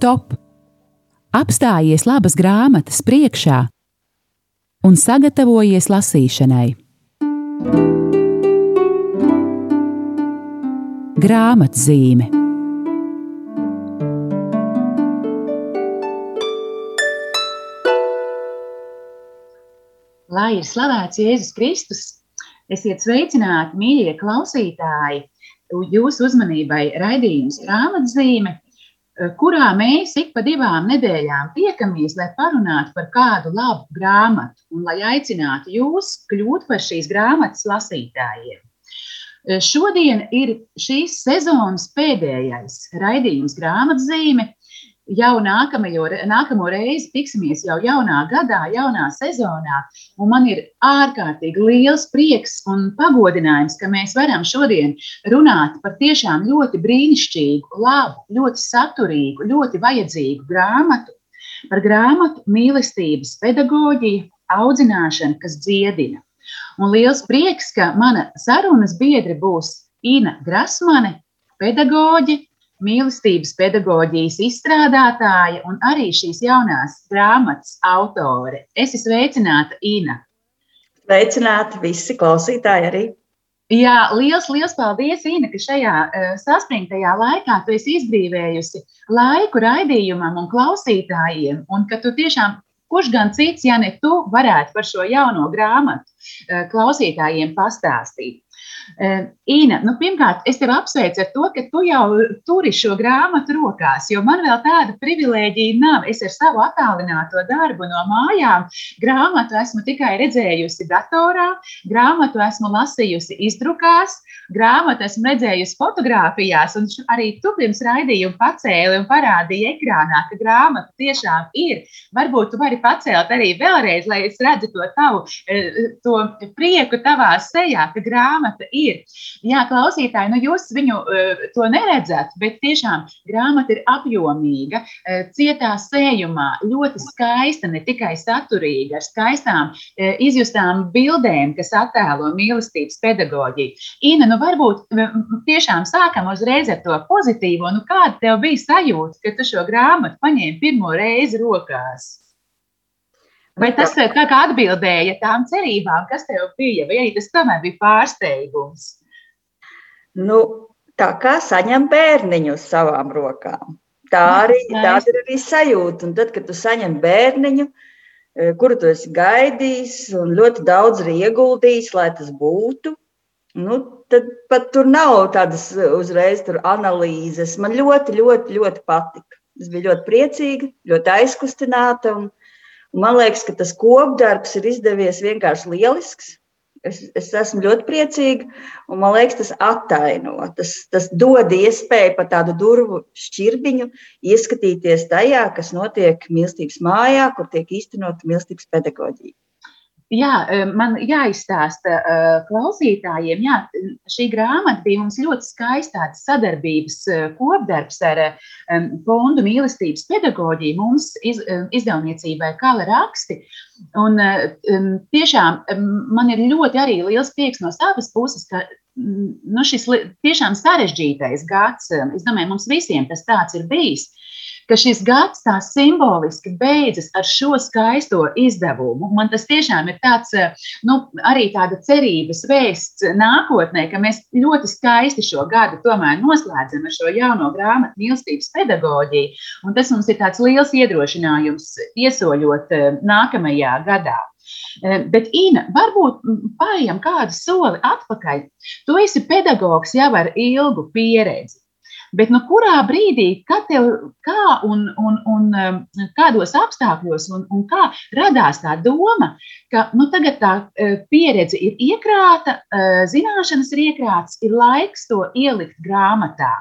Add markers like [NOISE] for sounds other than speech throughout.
stop! Apstājies labas grāmatas priekšā un sagatavojies lasīšanai. Grāmatzīme Lai ir slavēts Jēzus Kristus, esiet sveicināti, mīļie klausītāji! Jūsu uzmanībai raidījums grāmatzīme, kurā mēs ik pa divām nedēļām tiekamies, lai parunātu par kādu labu grāmatu un lai aicinātu jūs kļūt par šīs grāmatas lasītājiem. Šodien ir šīs sezonas pēdējais raidījums grāmatzīme, jau nākamajo, nākamo reizi tiksimies jau jaunā gadā, jaunā sezonā. Un man ir ārkārtīgi liels prieks un pagodinājums, ka mēs varam šodien runāt par tiešām ļoti brīnišķīgu, labu, ļoti saturīgu, ļoti vajadzīgu grāmatu. Par grāmatu mīlestības pedagoģiju, audzināšanu, kas dziedina. Un liels prieks, ka mana sarunas biedri būs Ina Grasmane, pedagoģe, mīlestības pedagoģijas izstrādātāja un arī šīs jaunās grāmatas autore. Es esmu sveicināta Ina. Sveicināti visi klausītāji arī. Jā, liels, liels paldies, Ina, ka šajā uh, saspringtajā laikā tu esi izbrīvējusi laiku raidījumam un klausītājiem, un ka tu tiešām, kurš gan cits, ja ne tu, varētu par šo jauno grāmatu uh, klausītājiem pastāstīt. Ina, nu, pirmkārt, es tevi apsveicu ar to, ka tu jau turi šo grāmatu rokās, jo man vēl tāda privilēģija nav. Es ar savu attālināto darbu no mājām grāmatu esmu tikai redzējusi datorā, grāmatu esmu lasījusi izdrukās, grāmatu esmu redzējusi fotografijās, un arī tu pirms raidījuma pacēli un parādīji ekrānā, ka grāmata tiešām ir. Varbūt tu vari pacelt arī vēlreiz, lai es redzu to tavu to prieku tavā sejā, ka grāmata ir ir. Jā, klausītāji, nu jūs viņu uh, to neredzat, bet tiešām grāmata ir apjomīga, uh, cietā sējumā, ļoti skaista, ne tikai saturīga, ar skaistām uh, izjustām bildēm, kas attēlo mīlestības pedagoģiju. Ina, nu varbūt tiešām sākam uzreiz ar to pozitīvo. Nu, kāda tev bija sajūta, kad tu šo grāmatu paņēmi pirmo reizi rokās? Vai tas tā kā atbildēja tām cerībām, kas tev bija, vai arī tas tomēr bija pārsteigums? Nu, tā kā saņem bērniņu uz savām rokām. Tā arī, tāda ir arī sajūta. Un tad, kad tu saņem bērniņu, e, kuru tu esi gaidījis un ļoti daudz arī ieguldījis, lai tas būtu, nu, tad pat tur nav tādas uzreiz analīzes. Man ļoti, ļoti, ļoti patika. Es biju ļoti priecīga, ļoti aizkustināta. Un man liekas, ka tas kopdarbs ir izdevies vienkārši lielisks. Es, es esmu ļoti priecīga, un man liekas, tas attaino. Tas, tas dod iespēju pa tādu durvju šķirbiņu ieskatīties tajā, kas notiek mīlestības mājā, kur tiek īstenota mīlestības pedagoģija. Jā, e, man jāizstāsta e, klausītājiem, jā, šī grāmata bija mums ļoti skaista sadarbības e, kopdarbs ar fondu mīlestības pedagoģiju, mums iz, izdevniecībai Kala raksti. Un tiešām man ir ļoti arī liels prieks no savas puses, ka nu, šis tiešām sarežģītais gads, es domāju, mums visiem tas tāds ir bijis ka šis gads tā simboliski beidzas ar šo skaisto izdevumu. Man tas tiešām ir tāds, eh, nu, arī tāda cerības vēsts nākotnē, ka mēs ļoti skaisti šo gadu tomēr noslēdzam ar šo jauno grāmatu mīlestības pedagoģiju. Un tas mums ir tāds liels iedrošinājums iesoļot eh, nākamajā gadā. Eh, bet, Ina, varbūt pārējām kādu soli atpakaļ. Tu esi pedagogs jau ar ilgu pieredzi. Bet nu, kurā brīdī, tev, kā un, un, un um, kādos apstākļos un, un kā radās tā doma, ka nu, tagad tā uh, pieredze ir iekrāta, uh, zināšanas ir iekrātas, ir laiks to ielikt grāmatā.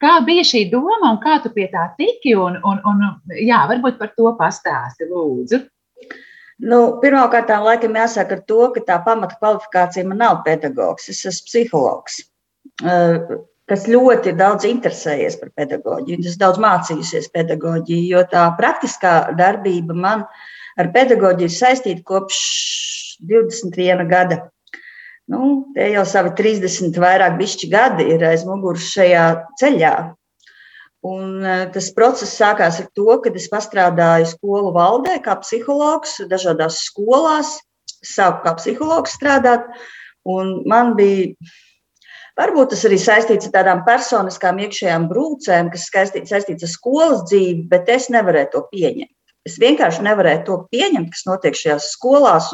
Kā bija šī doma un kā tu pie tā tiki? Un, un, un, jā, varbūt par to pastāsti, lūdzu. Nu, Pirmkārt, laikam jāsaka to, ka tā pamata kvalifikācija man nav pedagogs, es esmu psihologs. Kas ļoti daudz interesējies par pedagoģiju. Es daudz mācījusies pedagoģiju, jo tā praktiskā darbība man ar pedagoģiju ir saistīta kopš 21 gada. Nu, te jau savi 30, vairāk bišķi gadi ir aiz muguras šajā ceļā. Un tas process sākās ar to, ka es strādāju skolu valdē, kā psihologs, dažādās skolās, sāku kā psihologs strādāt. Man bija Varbūt tas arī saistīts ar tādām personiskām iekšējām brūcēm, kas saistīts ar skolas dzīvi, bet es nevarēju to pieņemt. Es vienkārši nevarēju to pieņemt, kas notiek šajās skolās.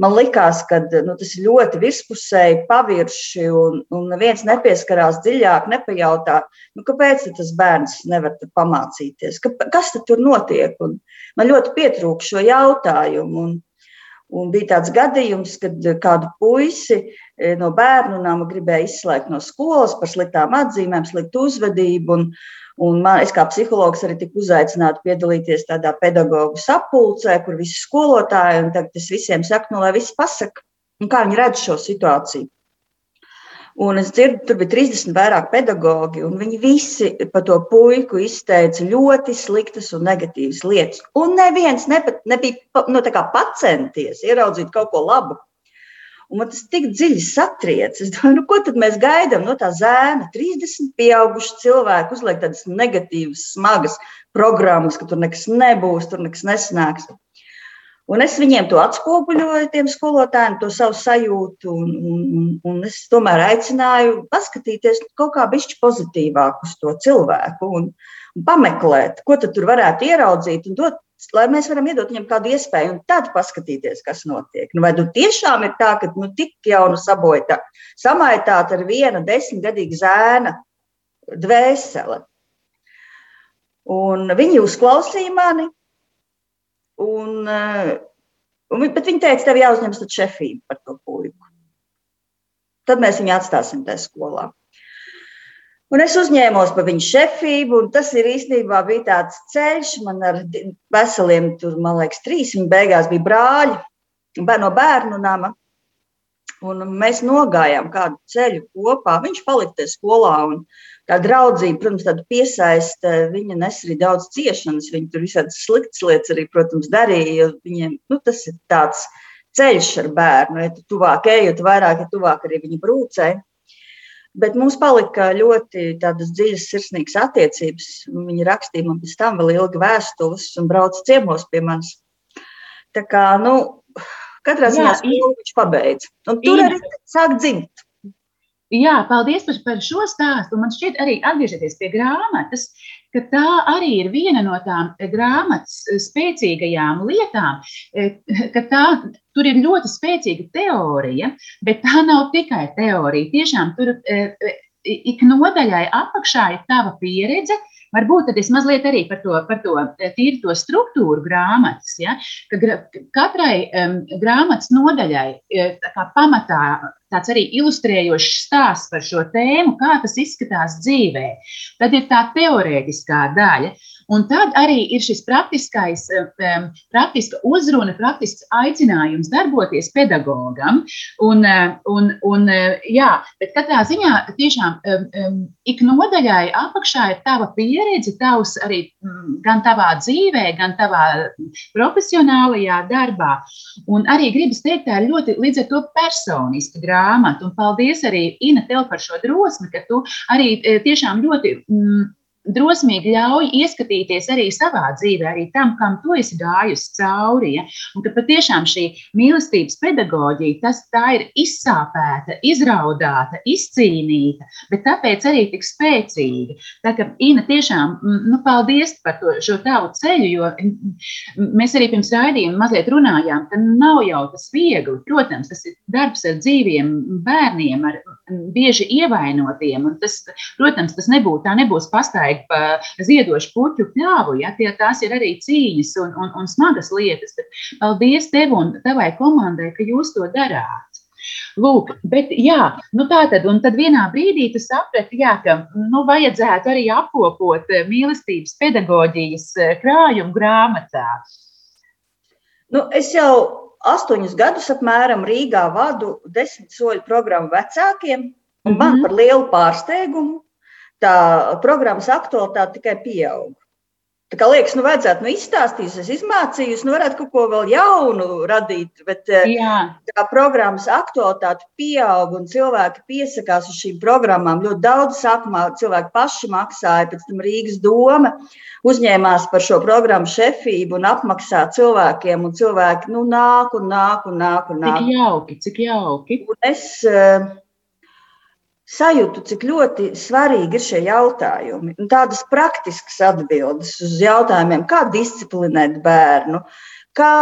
Man liekas, ka nu, tas ir ļoti virspusēji, pavirši, un, un neviens nepieskarās dziļāk, nepajautā, nu, kāpēc tas bērns nevar pamācīties, ka, kas tur notiek. Un man ļoti pietrūka šo jautājumu. Un, Un bija tāds gadījums, kad kādu puisi e, no bērnu nama gribēja izslēgt no skolas par sliktām atzīmēm, sliktu uzvedību. Un, un man, es kā psihologs arī tiku uzaicināta piedalīties tādā pedagoģu sapulcē, kur visi skolotāji, un tagad es visiem saku, nu, lai visi pasaka, kā viņi redz šo situāciju. Un es dzirdu, tur bija 30 vairāk pedagoģi, un viņi visi par to puiku izteica ļoti sliktas un negatīvas lietas. Un neviens nepat, nebija nu, pacenties ieraudzīt kaut ko labu. Un man tas tik dziļi satriec. Es domāju, nu, ko tad mēs gaidām no tā zēna? 30 pieauguši cilvēki uzliek tādas negatīvas, smagas programmas, ka tur nekas nebūs, tur nekas nesnāks. Un es viņiem to atspoguļoju, tiem skolotājiem, to savu sajūtu. Un, un, un es tomēr aicināju paskatīties kaut kā bišķi pozitīvāk uz to cilvēku un, un pameklēt, ko tur varētu ieraudzīt un dot, lai mēs varam iedot viņam kādu iespēju un tad paskatīties, kas notiek. Nu, vai tu tiešām ir tā, ka nu, tik jaunu sabojā, samaitāt ar viena desmitgadīga zēna dvēseli? Un viņi uzklausīja mani, Un, eh, un, bet viņi teica, tev jāuzņemas šefība par to puiku. Tad mēs viņu atstāsim tajā skolā. Un es uzņēmos par viņu šefību, un tas ir īstenībā bija tāds ceļš. Man ar veseliem, tur, man liekas, trīs viņa beigās bija brāļi no bērnu nama. Un mēs nogājām kādu ceļu kopā. Viņš palika tajā skolā. Tā draudzība, protams, tāda piesaista. Viņa nes arī daudz ciešanas. Viņa tur visādas sliktas lietas arī, protams, darīja. Viņiem, nu, tas ir tāds ceļš ar bērnu. Ja tu tuvāk ej, jo vairāk ir tuvāk arī viņa brūcei. Bet mums palika ļoti dziļas, sirsnīgas attiecības. Viņa rakstīja man pēc tam vēl ilgi vēstules un brauca ciemos pie manis. Tā kā, nu, Katrā ziņā viņš pabeidz. Un tur arī sāk dzimt. Jā, paldies par, par šo stāstu. Man šķiet, arī atgriežoties pie grāmatas, ka tā arī ir viena no tām grāmatas spēcīgajām lietām, ka tā, tur ir ļoti spēcīga teorija, bet tā nav tikai teorija. Tiešām tur ik nodaļai apakšā ir tava pieredze, Varbūt tad es mazliet arī par to, par to eh, tīri to struktūru grāmatas, ja, ka katrai um, grāmatas nodaļai eh, kā pamatā tāds arī ilustrējošs stāsts par šo tēmu, kā tas izskatās dzīvē. Tad ir tā teorētiskā daļa. Un tad arī ir šis praktiskais, um, praktiska uzruna, praktisks aicinājums darboties pedagogam. Un, un, un, jā, bet katrā ziņā tiešām ik nodaļai apakšā ir tava pieredze, tavs arī gan tavā dzīvē, gan tavā profesionālajā darbā. Un arī gribas teikt, tā ir ļoti līdz ar to personiska grāmata. Un paldies arī Ina tev par šo drosmi, ka tu arī tiešām ļoti. Mm, drosmīgi ļauj ieskatīties arī savā dzīvē, arī tam, kam tu esi gājusi cauri. Ja? Un ka patiešām šī mīlestības pedagoģija, tas tā ir izsāpēta, izraudāta, izcīnīta, bet tāpēc arī tik spēcīga. Tā kā Ina tiešām, nu, paldies par to, šo tavu ceļu, jo mēs arī pirms raidījuma mazliet runājām, ka nav jau tas viegli. Protams, tas ir darbs ar dzīviem bērniem, ar bieži ievainotiem, un tas, protams, tas nebūtu, tā nebūs pastāvīga pa ziedošu puķu pļāvu. Ja, tie, tās ir arī cīņas un, un, un smagas lietas. Bet paldies tev un tavai komandai, ka jūs to darāt. Lūk, bet jā, nu tā tad, un tad vienā brīdī tu saprati, jā, ka nu, vajadzētu arī apkopot eh, mīlestības pedagoģijas eh, krājumu grāmatā. Nu, es jau astoņus gadus apmēram Rīgā vadu desmit soļu programmu vecākiem, un man mm -hmm. par lielu pārsteigumu tā programmas aktualitāte tikai pieaug. Tā kā liekas, nu, vajadzētu nu, izstāstīt, es izmācīju, nu, varētu kaut ko vēl jaunu radīt. Bet eh, Jā. tā programmas aktualitāte pieaug un cilvēki piesakās uz šīm programmām. Ļoti daudz sākumā cilvēki paši maksāja, pēc tam Rīgas doma uzņēmās par šo programmu šefību un apmaksā cilvēkiem. Un cilvēki nu, nāk un nāk un nāk. Un nāk. Cik jauki, cik jauki. Un es, uh, sajūtu, cik ļoti svarīgi ir šie jautājumi. Un tādas praktiskas atbildes uz jautājumiem, kā disciplinēt bērnu, kā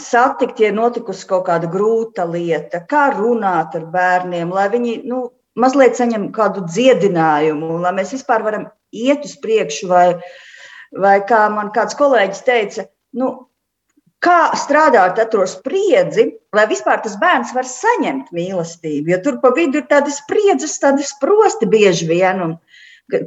satikt, ja notikusi kaut kāda grūta lieta, kā runāt ar bērniem, lai viņi nu, mazliet saņem kādu dziedinājumu, lai mēs vispār varam iet uz priekšu, vai, vai kā man kāds kolēģis teica, nu, kā strādāt ar to spriedzi, lai vispār tas bērns var saņemt mīlestību. Jo tur pa vidu ir tādas spriedzes, tādas sprosti bieži vien. Un,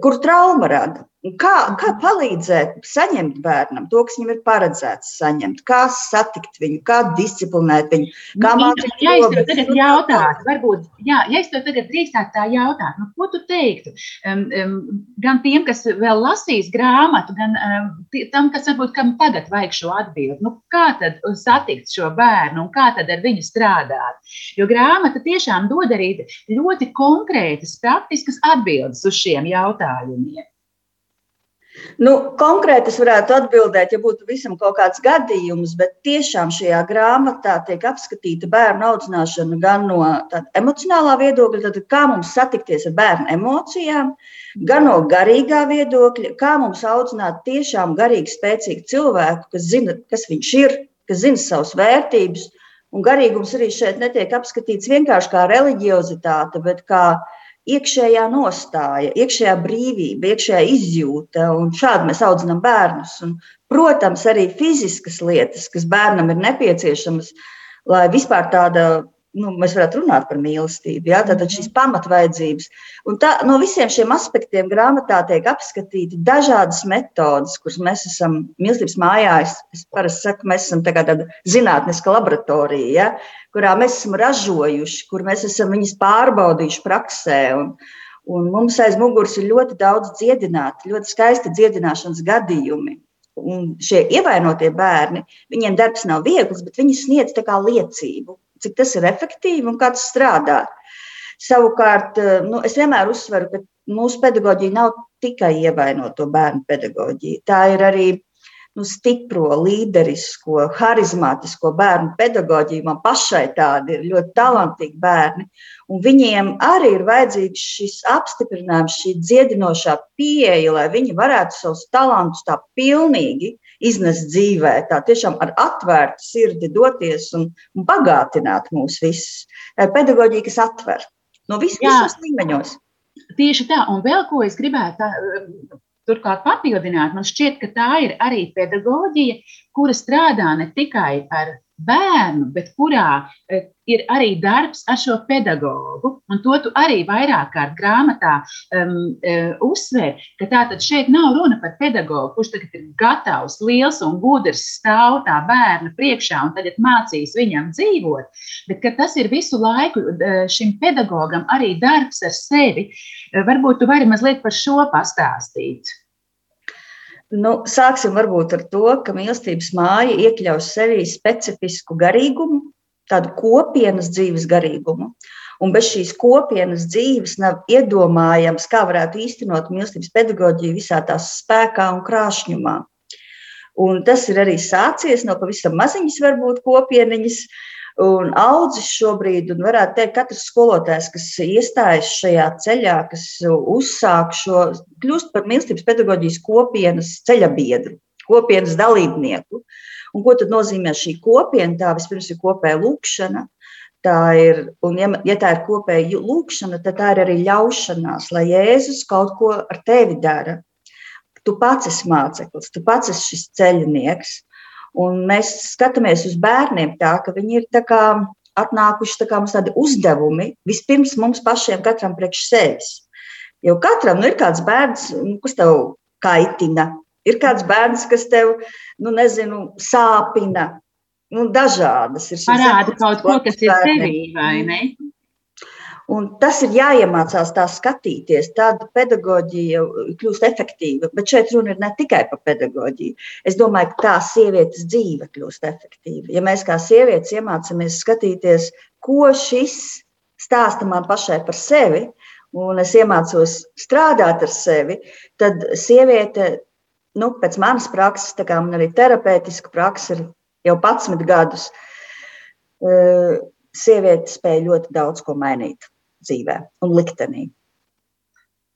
kur trauma rada. Kā, kā palīdzēt saņemt bērnam to, kas viņam ir paredzēts saņemt, kā satikt viņu, kā disciplinēt viņu, kā nu, mācīt. Ja tev tagad jautātu, varbūt, jā, ja es tev tagad drīkstētu tā jautāt, nu, ko tu teiktu um, um, gan tiem, kas vēl lasīs grāmatu, gan um, tam, kas varbūt kam tagad vajag šo atbildi, nu, kā tad satikt šo bērnu un kā tad ar viņu strādāt? Jo grāmata tiešām dod arī ļoti konkrētas, praktiskas atbildes uz šiem jautājumiem? Nu, konkrēti es varētu atbildēt, ja būtu visam kaut kāds gadījums, bet tiešām šajā grāmatā tiek apskatīta bērnu audzināšana gan no emocionālā viedokļa, tad kā mums satikties ar bērnu emocijām, gan no garīgā viedokļa, kā mums audzināt tiešām garīgi spēcīgu cilvēku, kas zina, kas viņš ir, kas zina savas vērtības. Un garīgums arī šeit netiek apskatīts vienkārši kā reliģiozitāte, bet kā iekšējā nostāja, iekšējā brīvība, iekšējā izjūta. Šādi mēs audzinām bērnus. Un, protams, arī fiziskas lietas, kas bērnam ir nepieciešamas, lai vispār tāda nu, mēs varētu runāt par mīlestību. Ja? Tad šīs pamatvaidzības. Un tā, no visiem šiem aspektiem grāmatā tiek apskatīti dažādas metodes, kuras mēs esam mīlestības mājā. Es, es parasti saku, mēs esam tā tāda zinātniska laboratorija, ja? kurā mēs esam ražojuši, kur mēs esam viņus pārbaudījuši praksē. Un, un mums aiz muguras ir ļoti daudz dziedināti, ļoti skaisti dziedināšanas gadījumi. Un šie ievainotie bērni, viņiem darbs nav viegls, bet viņi sniedz liecību cik tas ir efektīvi un kā tas strādā. Savukārt, eh, nu, es vienmēr uzsveru, ka mūsu pedagoģija nav tikai ievainoto bērnu pedagoģija. Tā ir arī nu, stipro, līderisko, harizmātisko bērnu pedagoģiju. Man pašai tādi ir ļoti talantīgi bērni. Un viņiem arī ir vajadzīgs šis apstiprinājums, šī dziedinošā pieeja, lai viņi varētu savus talantus tā pilnīgi iznest dzīvē, tā tiešām ar atvērtu sirdi doties un, un bagātināt mūs visus. Pedagoģija, kas atver. No vis, visos līmeņos. Tieši tā, un vēl ko es gribētu tā, turklāt papildināt, man šķiet, ka tā ir arī pedagoģija, kura strādā ne tikai ar bērnu, bet kurā e, ir arī darbs ar šo pedagogu. Un to tu arī vairāk kārt grāmatā um, uzsver, ka tātad šeit nav runa par pedagogu, kurš tagad ir gatavs, liels un gudrs, stāv tā bērna priekšā un tagad mācīs viņam dzīvot, bet ka tas ir visu laiku uh, šim pedagogam arī darbs ar sevi. Varbūt tu vari mazliet par šo pastāstīt. Nu, sāksim varbūt ar to, ka mīlestības māja iekļaus sevī specifisku garīgumu, tādu kopienas dzīves garīgumu. Un bez šīs kopienas dzīves nav iedomājams, kā varētu īstenot mīlestības pedagoģiju visā tās spēkā un krāšņumā. Un tas ir arī sācies no pavisam maziņas, varbūt kopieniņas, un audzis šobrīd, un varētu teikt, katrs skolotājs, kas iestājas šajā ceļā, kas uzsāk šo, kļūst par mīlestības pedagoģijas kopienas ceļa biedru, kopienas dalībnieku. Un ko tad nozīmē šī kopiena? Tā vispirms ir kopēja lūkšana. Tā ir, un, ja, ja tā ir kopēja lūkšana, tad tā ir arī ļaušanās, lai Jēzus kaut ko ar tevi dara. Tu pats esi māceklis, tu pats esi šis ceļinieks. Un mēs skatāmies uz bērniem tā, ka viņi ir tā kā atnākuši tā kā mums tādi uzdevumi vispirms mums pašiem, katram priekš sevis. Jo katram nu, ir kāds bērns, nu, kas tev kaitina, ir kāds bērns, kas tev, nu, nezinu, sāpina. Nu, dažādas ir šīs parāda kaut ko, kas ir tevī, vai ne? Un tas ir jāiemācās tā skatīties. Tāda pedagoģija kļūst efektīva. Bet šeit runa ir ne tikai par pedagoģiju. Es domāju, ka tā sievietes dzīve kļūst efektīva. Ja mēs kā sievietes iemācāmies skatīties, ko šis stāsta man pašai par sevi, un es iemācos strādāt ar sevi, tad sieviete, nu, pēc manas prakses, tā kā man arī terapeitiska praksa ir jau 11 gadus, eh, sieviete spēja ļoti daudz ko mainīt dzīvē un liktenī.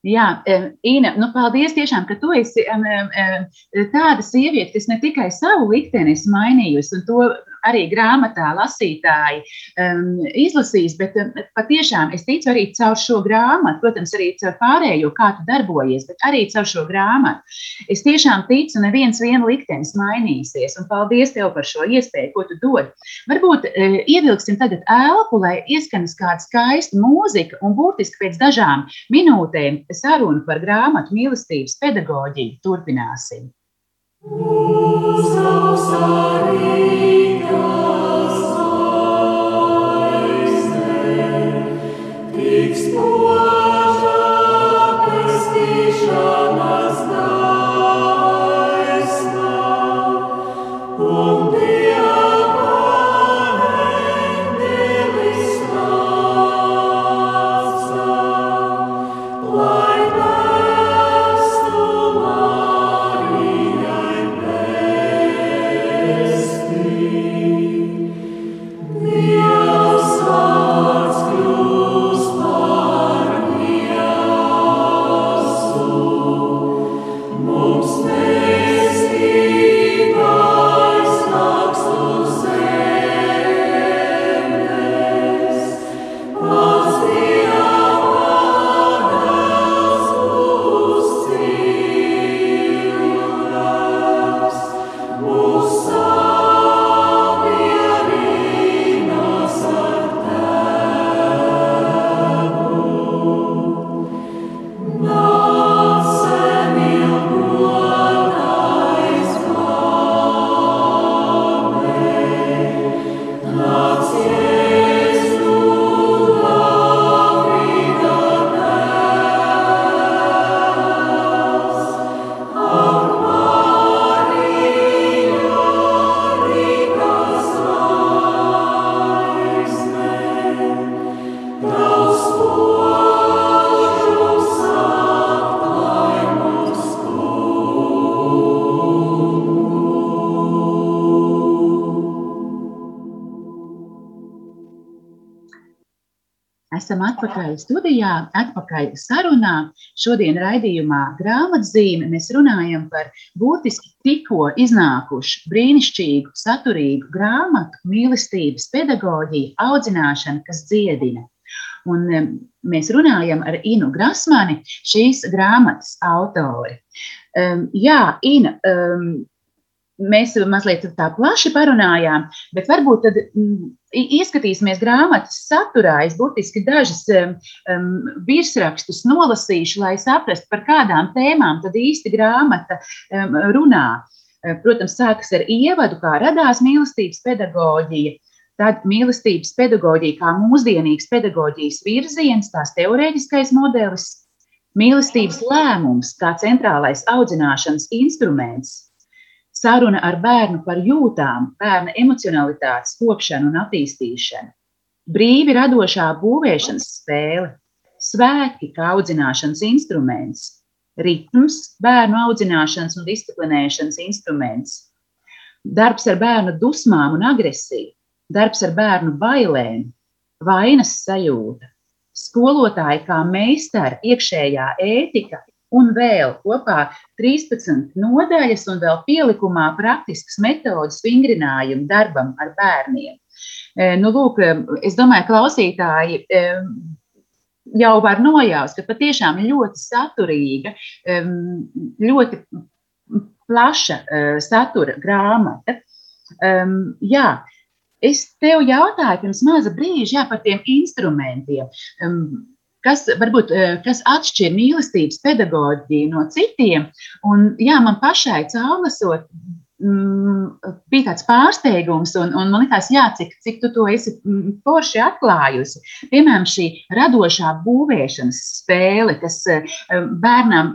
Jā, Ina, nu paldies tiešām, ka tu esi tāda sieviete, kas ne tikai savu likteni mainījusi, un to arī grāmatā lasītāji um, izlasīs, bet um, patiešām es ticu arī caur šo grāmatu, protams, arī caur pārējo, kā tu darbojies, bet arī caur šo grāmatu. Es tiešām ticu, neviens viena liktenis mainīsies, un paldies tev par šo iespēju, ko tu dod. Varbūt uh, ievilksim tagad elpu, lai ieskanas kāda skaista mūzika, un būtiski pēc dažām minūtēm sarunu par grāmatu mīlestības pedagoģiju turpināsim. Mūsu Esam studijā, atpakaļ sarunā. Šodien raidījumā grāmatzīme mēs runājam par būtiski tikko iznākušu brīnišķīgu, saturīgu grāmatu mīlestības pedagoģiju, audzināšanu, kas dziedina. Un mēs runājam ar Inu Grasmani, šīs grāmatas autori. Um, jā, Ina, um, mēs mazliet tā plaši parunājām, bet varbūt tad mm, ieskatīsimies grāmatas saturā. Es burtiski dažas um, virsrakstus nolasīšu, lai saprastu, par kādām tēmām tad īsti grāmata um, runā. Protams, sākas ar ievadu, kā radās mīlestības pedagoģija. Tad mīlestības pedagoģija kā mūsdienīgs pedagoģijas virziens, tās teorētiskais modelis, mīlestības lēmums kā centrālais audzināšanas instruments, saruna ar bērnu par jūtām, bērna emocionalitātes kopšanu un attīstīšanu, brīvi radošā būvēšanas spēle, svētki kā audzināšanas instruments, ritms, bērnu audzināšanas un disciplinēšanas instruments, darbs ar bērnu dusmām un agresiju, darbs ar bērnu bailēm, vainas sajūta, skolotāji kā meistari, iekšējā ētika un vēl kopā 13 nodaļas, un vēl pielikumā praktiskas metodas vingrinājumu darbam ar bērniem. E, nu, lūk, es domāju, klausītāji e, jau var nojaust, ka patiešām ļoti saturīga, e, ļoti plaša satura grāmata. Jā, es tev jautāju pirms maza brīža jā, par tiem instrumentiem kas varbūt eh, kas atšķir mīlestības pedagoģiju no citiem. Un, jā, man pašai caurlasot, mm, bija tāds pārsteigums, un, un man liekas, jā, cik, cik tu to esi mm, forši atklājusi. Piemēram, šī radošā būvēšanas spēle, kas bērnam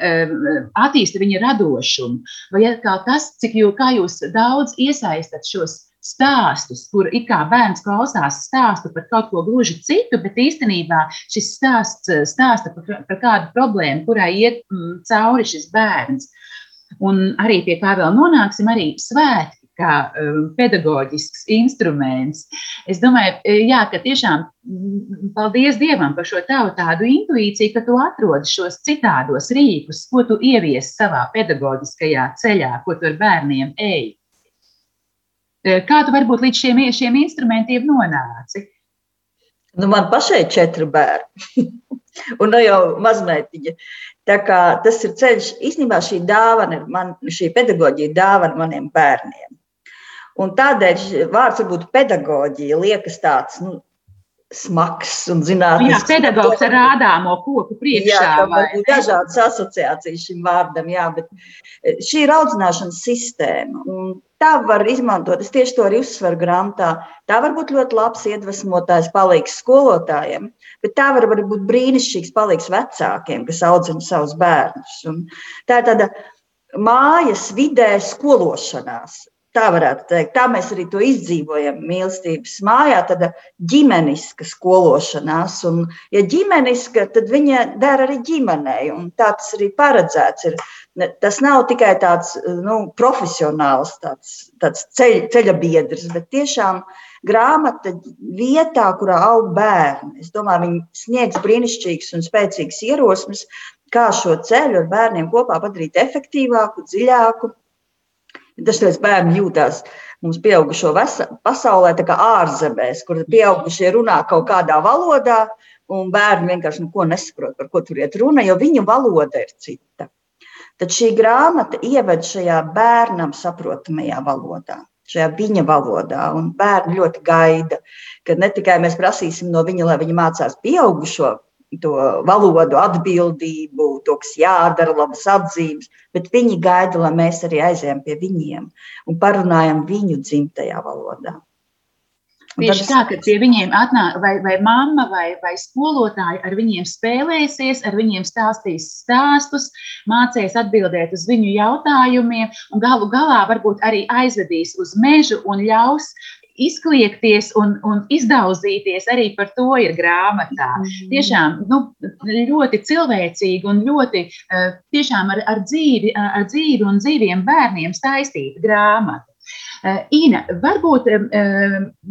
attīsta viņa radošumu, vai atkal tas, cik jū, jūs daudz iesaistat šos stāstus, kur it kā bērns klausās stāstu par kaut ko gluži citu, bet īstenībā šis stāsts stāsta par, par kādu problēmu, kurai iet mm, cauri šis bērns. Un arī pie kā vēl nonāksim, arī svētki kā um, pedagoģisks instruments. Es domāju, e, jā, ka tiešām mm, paldies Dievam par šo tavu tādu intuīciju, ka tu atrodi šos citādos rīkus, ko tu ievies savā pedagoģiskajā ceļā, ko tu ar bērniem eji. E, kā tu varbūt līdz šiem, šiem instrumentiem nonāci? Nu, man pašai ir četri bērni, [LAUGHS] un nu jau kā tas ir ceļš, īstenībā šī dāvana, man, šī pedagoģija dāvana maniem bērniem. Un tādēļ vārds varbūt pedagoģija liekas tāds nu, smags un zinātnisks. Jā, pedagogs ar rādāmo koku priekšā. Jā, ir dažādas asociācijas šim vārdam, jā, bet e, šī ir audzināšanas sistēma. Un tā var izmantot, es tieši to arī uzsveru grāmatā. Tā var būt ļoti labs iedvesmotājs palīgs skolotājiem, bet tā var būt brīnišķīgs palīgs vecākiem, kas audzina savus bērnus. Un tā ir tāda mājas vidē skološanās. Tā varētu teikt. Tā mēs arī to izdzīvojam mīlestības mājā. Tāda ģimeniska skološanās. Un, ja ģimeniska, tad viņa dara arī ģimenei. Un tā tas arī paredzēts. Ir. Tas nav tikai tāds nu, profesionāls tāds, tāds ceļ, ceļa biedrs, bet tiešām grāmata vietā, kurā aug bērni. Es domāju, viņi sniegs brīnišķīgas un spēcīgas ierosmes, kā šo ceļu ar bērniem kopā padarīt efektīvāku, dziļāku Dažreiz bērni jūtas mums pieaugušo pasaulē, tā kā ārzemēs, kur pieaugušie runā kaut kādā valodā, un bērni vienkārši neko nesaprot, par ko tur iet runa, jo viņu valoda ir cita. Tad šī grāmata ieved šajā bērnam saprotamajā valodā, šajā viņa valodā, un bērni ļoti gaida, ka ne tikai mēs prasīsim no viņa, lai viņi mācās pieaugušo to valodu, atbildību, to, kas jādara, labas atzīmes, bet viņi gaida, lai mēs arī aizējām pie viņiem un parunājam viņu dzimtajā valodā. Tieši tā, ka pie viņiem atnāk vai, vai mamma vai, vai skolotāji ar viņiem spēlēsies, ar viņiem stāstīs stāstus, mācīs atbildēt uz viņu jautājumiem un galu galā varbūt arī aizvedīs uz mežu un ļaus izkliegties un, un izdauzīties arī par to ir grāmatā. Mm. Tiešām nu, ļoti cilvēcīgi un ļoti tiešām ar, ar, dzīvi, ar dzīvi un dzīviem bērniem saistīta grāmata. Eh, Ina, varbūt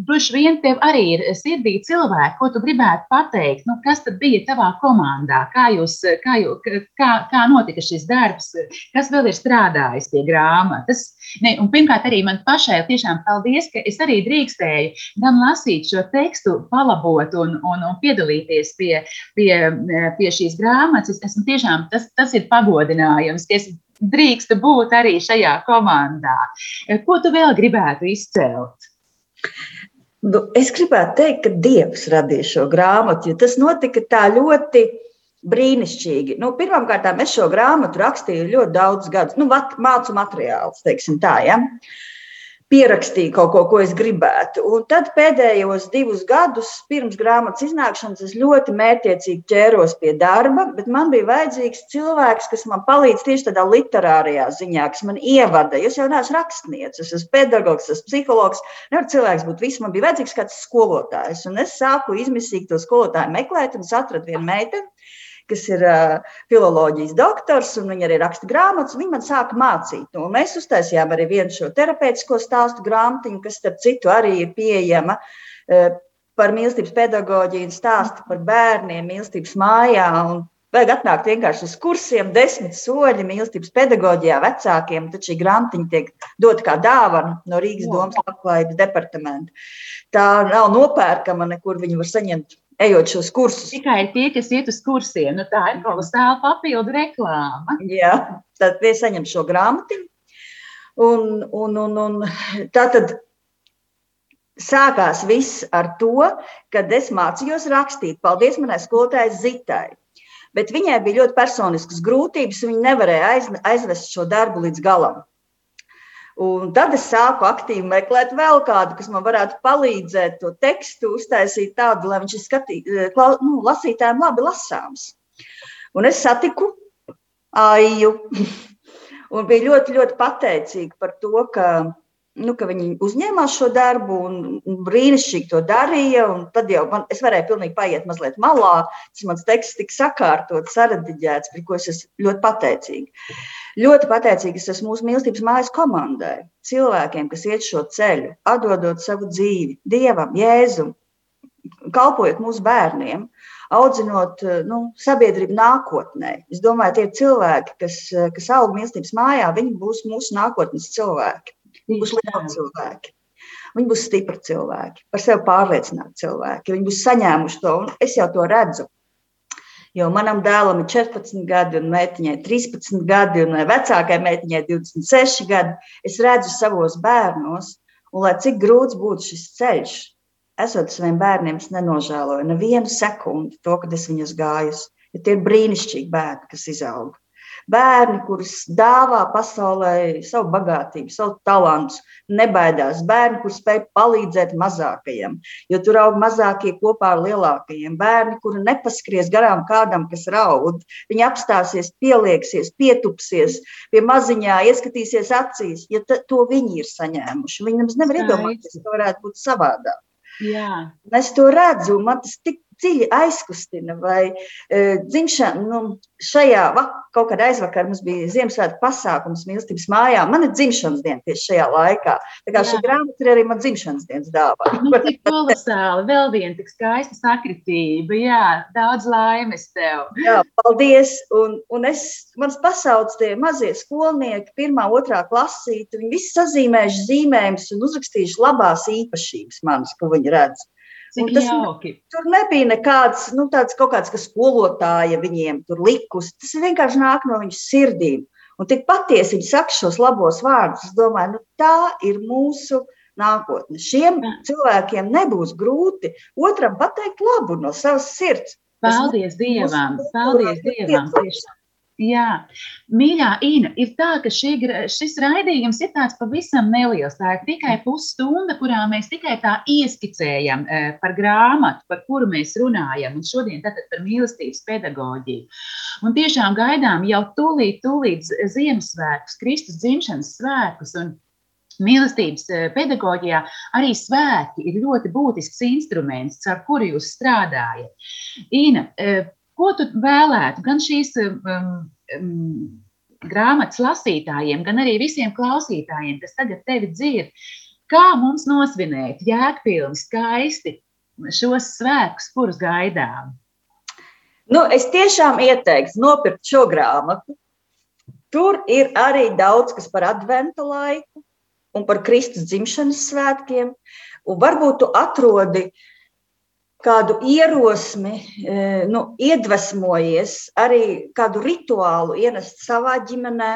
droši vien tev arī ir sirdī cilvēki, ko tu gribētu pateikt. Nu, kas tad bija tavā komandā? Kā, jūs, kā, jū, kā, kā notika šis darbs? Kas vēl ir strādājis pie grāmatas? Ne, un pirmkārt, arī man pašai tiešām paldies, ka es arī drīkstēju gan lasīt šo tekstu, palabot un, un, un piedalīties pie, pie, pie šīs grāmatas. Es esmu tiešām, tas, tas ir pagodinājums, ka es drīkstu būt arī šajā komandā. Ko tu vēl gribētu izcelt? Nu, es gribētu teikt, ka Dievs radīja šo grāmatu, jo tas notika tā ļoti brīnišķīgi. Nu, Pirmkārt, es šo grāmatu rakstīju ļoti daudz gadus, nu, mācu materiālus, teiksim tā. Ja? Uh, pierakstīju kaut ko, ko es gribētu. Un tad pēdējos divus gadus pirms grāmatas iznākšanas es ļoti mērķiecīgi ķēros pie darba, bet man bija vajadzīgs cilvēks, kas man palīdz tieši tādā literārajā ziņā, kas man ievada. Es jau neesmu rakstnieks, es esmu pedagogs, esmu psihologs. Nevar cilvēks būt viss, man bija vajadzīgs kāds skolotājs. Un es sāku izmisīgi to skolotāju meklēt, un es atradu vienu meiteni kas ir uh, filozofijas doktors, un viņa arī raksta grāmatas. Viņa man sāka mācīt. Un mēs uztaisījām arī vienu šo terapeitisko stāstu grāmatiņu, kas, starp citu, arī ir pieejama. Uh, par mīlestības pedagoģiju, stāstu par bērniem, mīlestības mājā. Vajag atnākt vienkārši uz kursiem, desmit soļi mīlestības pedagoģijā vecākiem. Tad šī grāmatiņa tiek dota kā dāvana no Rīgas domas labklājības departamenta. Tā nav nopērkama, nekur viņu var saņemt ejot šos kursus. Tikai tie, kas iet uz kursiem, nu, tā ir kolosāla papildu reklāma. Jā, tad mēs saņemam šo grāmatiņu. Un, un, un, un tā tad sākās viss ar to, kad es mācījos rakstīt. Paldies manai skolotājai Zitai. Bet viņai bija ļoti personiskas grūtības. Viņa nevarēja aizvest šo darbu līdz galam. Un tad es sāku aktīvi meklēt vēl kādu, kas man varētu palīdzēt to tekstu uztaisīt tādu, lai viņš ir skatī, nu, lasītājiem labi lasāms. Un es satiku Aiju [LAUGHS] un biju ļoti, ļoti pateicīga par to, ka nu, ka viņi uzņēmās šo darbu un brīnišķīgi to darīja. Tad jau man, es varēju pilnīgi paiet mazliet malā. Tas mans teksts tika sakārtots, saradiģēts, par ko es esmu ļoti pateicīga. Ļoti pateicīga es esmu mūsu mīlestības mājas komandai, cilvēkiem, kas iet šo ceļu, atdodot savu dzīvi Dievam, Jēzum, kalpojot mūsu bērniem. Audzinot nu, sabiedrību nākotnē. Es domāju, tie cilvēki, kas, kas aug mīlestības mājā, viņi būs mūsu nākotnes cilvēki. Viņi būs lieli cilvēki. Viņi būs stipri cilvēki, par sevi pārliecināti cilvēki. Viņi būs saņēmuši to, un es jau to redzu. Jo manam dēlam ir 14 gadi, un meitiņai 13 gadi, un vecākajai meitiņai 26 gadi. Es redzu savos bērnos, un lai cik grūts būtu šis ceļš, esot saviem bērniem, es nenožēloju nevienu sekundi to, kad es viņus gāju. Ja tie ir brīnišķīgi bērni, kas izaug bērni, kurus dāvā pasaulē savu bagātību, savu talantu, nebaidās. Bērni, kurus spēj palīdzēt mazākajiem, jo tur aug mazākie kopā ar lielākajiem. Bērni, kuri nepaskries garām kādam, kas raud. Viņi apstāsies, pielieksies, pietupsies, pie maziņā ieskatīsies acīs, ja to viņi ir saņēmuši. Viņi nemaz nevar iedomāties, ka varētu būt savādāk. Jā. Es to redzu, man tas tik dziļi aizkustina. Vai e, dzimšana, nu, šajā kaut kādā aizvakarā mums bija Ziemassvētku pasākums mīlestības mājā. Man ir dzimšanas diena tieši šajā laikā. Tā kā Jā. šī grāmata ir arī man dzimšanas dienas dāvana. Nu, tik [LAUGHS] kolosāli, vēl viena tik skaista sakritība. Jā, daudz laimes tev. Jā, paldies. Un, un es, mans pasaules tie mazie skolnieki, pirmā, otrā klasīte, viņi visi sazīmējuši zīmējumus un uzrakstījuši labās īpašības manas, ko viņi redz. Cik tas, jauki. Tur nebija nekāds, nu, tāds kaut kāds, kas skolotāja viņiem tur likus. Tas vienkārši nāk no viņas sirdīm. Un tik patiesi viņi saka šos labos vārdus. Es domāju, nu, tā ir mūsu nākotne. Šiem cilvēkiem nebūs grūti otram pateikt labu no savas sirds. Paldies Dievam! Paldies Dievam! Tieši Jā, mīļā Ina, ir tā, ka šī, šis raidījums ir tāds pavisam neliels. Tā ir tikai pusstunda, kurā mēs tikai tā ieskicējam eh, par grāmatu, par kuru mēs runājam. Un šodien tātad par mīlestības pedagoģiju. Un tiešām gaidām jau tūlīt, tūlīt Ziemassvētkus, Kristus dzimšanas svētkus. Mīlestības eh, pedagoģijā arī svētki ir ļoti būtisks instruments, ar kuru jūs strādājat. Ina, eh, Ko tu vēlētu gan šīs um, um, grāmatas lasītājiem, gan arī visiem klausītājiem, kas tagad tevi dzird, kā mums nosvinēt jēgpilni, skaisti šos svētkus, kurus gaidām? Nu, es tiešām ieteiktu nopirkt šo grāmatu. Tur ir arī daudz kas par adventu laiku un par Kristus dzimšanas svētkiem. Un varbūt tu atrodi uh, kādu ierosmi, e, nu, iedvesmojies, arī kādu rituālu ienest savā ģimenē.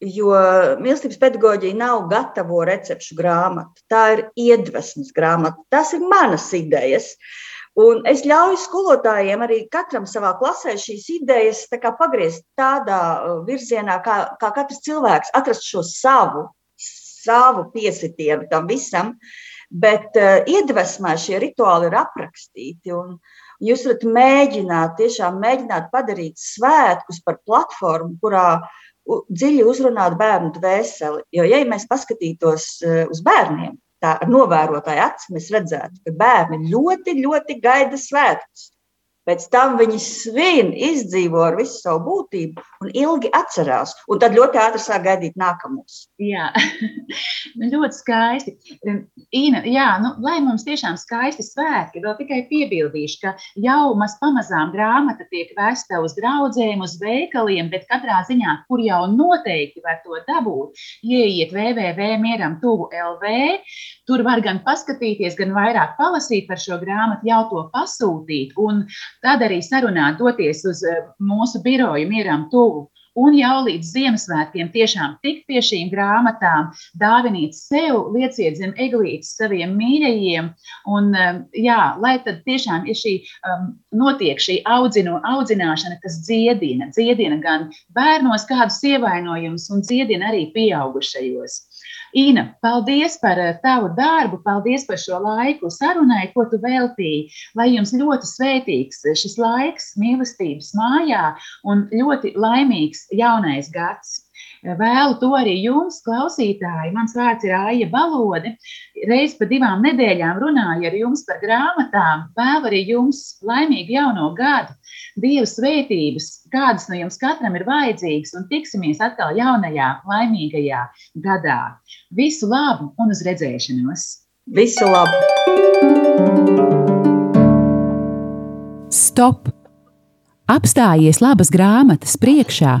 Jo mīlestības pedagoģija nav gatavo recepšu grāmata. Tā ir iedvesmas grāmata. Tas ir manas idejas. Un es ļauju skolotājiem arī katram savā klasē šīs idejas tā pagriezt tādā e, virzienā, kā, kā katrs cilvēks atrast šo savu, savu piesitienu tam visam. Uh, Bet uh, iedvesmā šie rituāli ir aprakstīti. Un, Jūs varat mēģināt, tiešām mēģināt padarīt svētkus par platformu, kurā dziļi uzrunāt bērnu dvēseli. Jo, ja mēs paskatītos eh, uz bērniem, tā ar novērotāju acis, mēs redzētu, ka bērni ļoti, ļoti gaida svētkus. Pēc tam viņi svin, izdzīvo ar visu savu būtību un ilgi atcerās. Un tad ļoti ātri sāk gaidīt nākamos. Jā, [LAUGHS] nu, ļoti skaisti. Ina, jā, nu, lai mums tiešām skaisti svētki, vēl tikai piebildīšu, ka jau maz pamazām grāmata tiek vēsta uz draugiem, uz veikaliem, bet katrā ziņā, kur jau noteikti var to dabūt, ieiet www.mieram tuvu LV, tur var gan paskatīties, gan vairāk palasīt par šo grāmatu, jau to pasūtīt. Un Tad arī sarunāt, doties uz eh, mūsu biroju mieram tuvu. Un jau līdz Ziemassvētkiem tiešām tikt pie šīm grāmatām, dāvinīt sev, lieciet zem eglītes saviem mīļajiem. Un, eh, jā, lai tad tiešām ir šī, um, notiek šī audzino, audzināšana, kas dziedina, dziedina gan bērnos kādus ievainojumus un dziedina arī pieaugušajos. Ina, paldies par eh, tavu darbu, paldies par šo laiku sarunai, ko tu veltīji. Lai jums ļoti svētīgs šis laiks, mīlestības mājā un ļoti laimīgs jaunais gads. Vēlu to arī jums, klausītāji. Mans vārds ir Aija Balode. Reiz pa divām nedēļām runāju ar jums par grāmatām. Vēlu arī jums laimīgu jauno gadu, Dieva svētības, kādas no jums katram ir vajadzīgas, un tiksimies atkal jaunajā, laimīgajā gadā. Visu labu un uz redzēšanos! Visu labu! Stop! Apstājies labas grāmatas priekšā